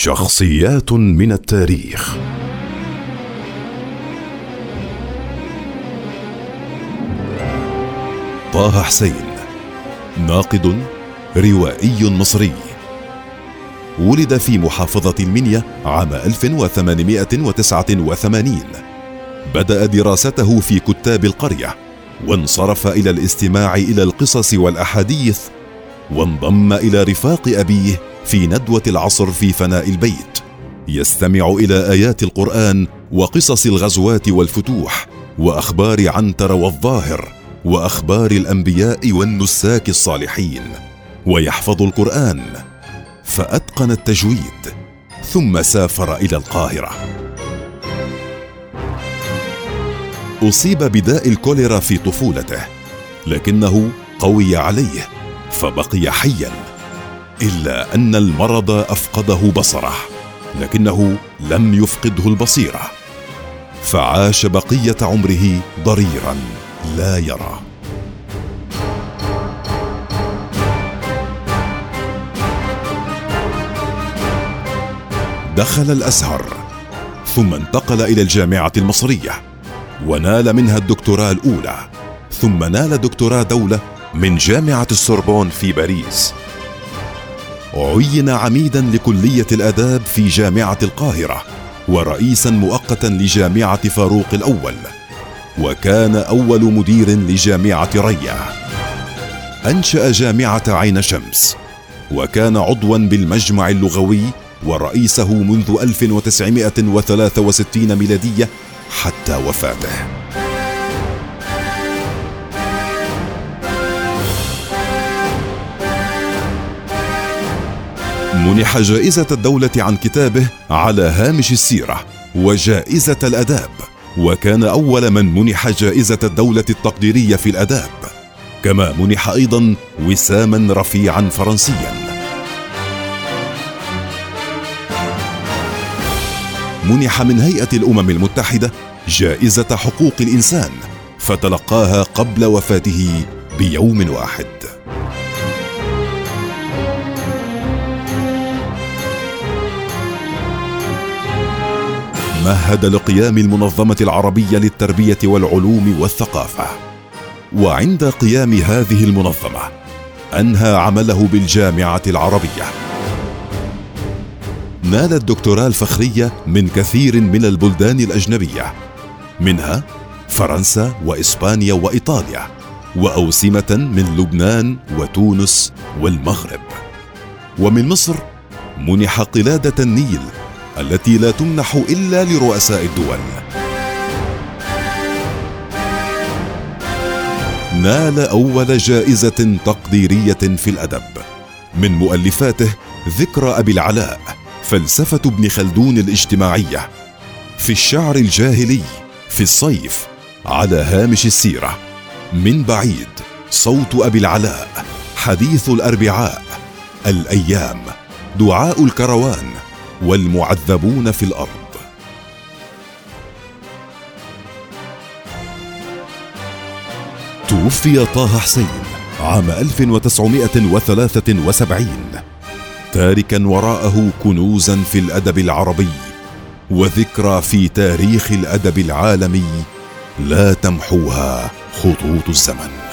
شخصيات من التاريخ. طه حسين ناقد روائي مصري. ولد في محافظة المنيا عام 1889 بدأ دراسته في كتاب القرية وانصرف إلى الاستماع إلى القصص والأحاديث وانضم إلى رفاق أبيه في ندوة العصر في فناء البيت. يستمع إلى آيات القرآن وقصص الغزوات والفتوح وأخبار عنتر والظاهر وأخبار الأنبياء والنساك الصالحين. ويحفظ القرآن. فأتقن التجويد. ثم سافر إلى القاهرة. أصيب بداء الكوليرا في طفولته لكنه قوي عليه فبقي حيا. إلا أن المرض أفقده بصره لكنه لم يفقده البصيرة. فعاش بقية عمره ضريرا لا يرى. دخل الأزهر ثم انتقل إلى الجامعة المصرية ونال منها الدكتوراه الأولى ثم نال دكتوراه دولة من جامعة السوربون في باريس. عين عميدا لكلية الآداب في جامعة القاهرة ورئيسا مؤقتا لجامعة فاروق الأول وكان أول مدير لجامعة ريا. أنشأ جامعة عين شمس وكان عضوا بالمجمع اللغوي ورئيسه منذ 1963 ميلادية حتى وفاته. منح جائزة الدولة عن كتابه على هامش السيرة وجائزة الأداب وكان أول من منح جائزة الدولة التقديرية في الأداب. كما منح أيضا وساما رفيعا فرنسيا. منح من هيئة الأمم المتحدة جائزة حقوق الإنسان فتلقاها قبل وفاته بيوم واحد. مهد لقيام المنظمة العربية للتربية والعلوم والثقافة. وعند قيام هذه المنظمة أنهى عمله بالجامعة العربية. نال الدكتوراه الفخرية من كثير من البلدان الأجنبية منها فرنسا وإسبانيا وإيطاليا وأوسمة من لبنان وتونس والمغرب. ومن مصر منح قلادة النيل التي لا تمنح إلا لرؤساء الدول. نال أول جائزة تقديرية في الأدب. من مؤلفاته ذكرى أبي العلاء فلسفة ابن خلدون الاجتماعية. في الشعر الجاهلي في الصيف على هامش السيرة. من بعيد صوت أبي العلاء حديث الأربعاء الأيام دعاء الكروان. والمعذبون في الأرض. توفي طه حسين عام 1973 تاركا وراءه كنوزا في الأدب العربي وذكرى في تاريخ الأدب العالمي لا تمحوها خطوط الزمن.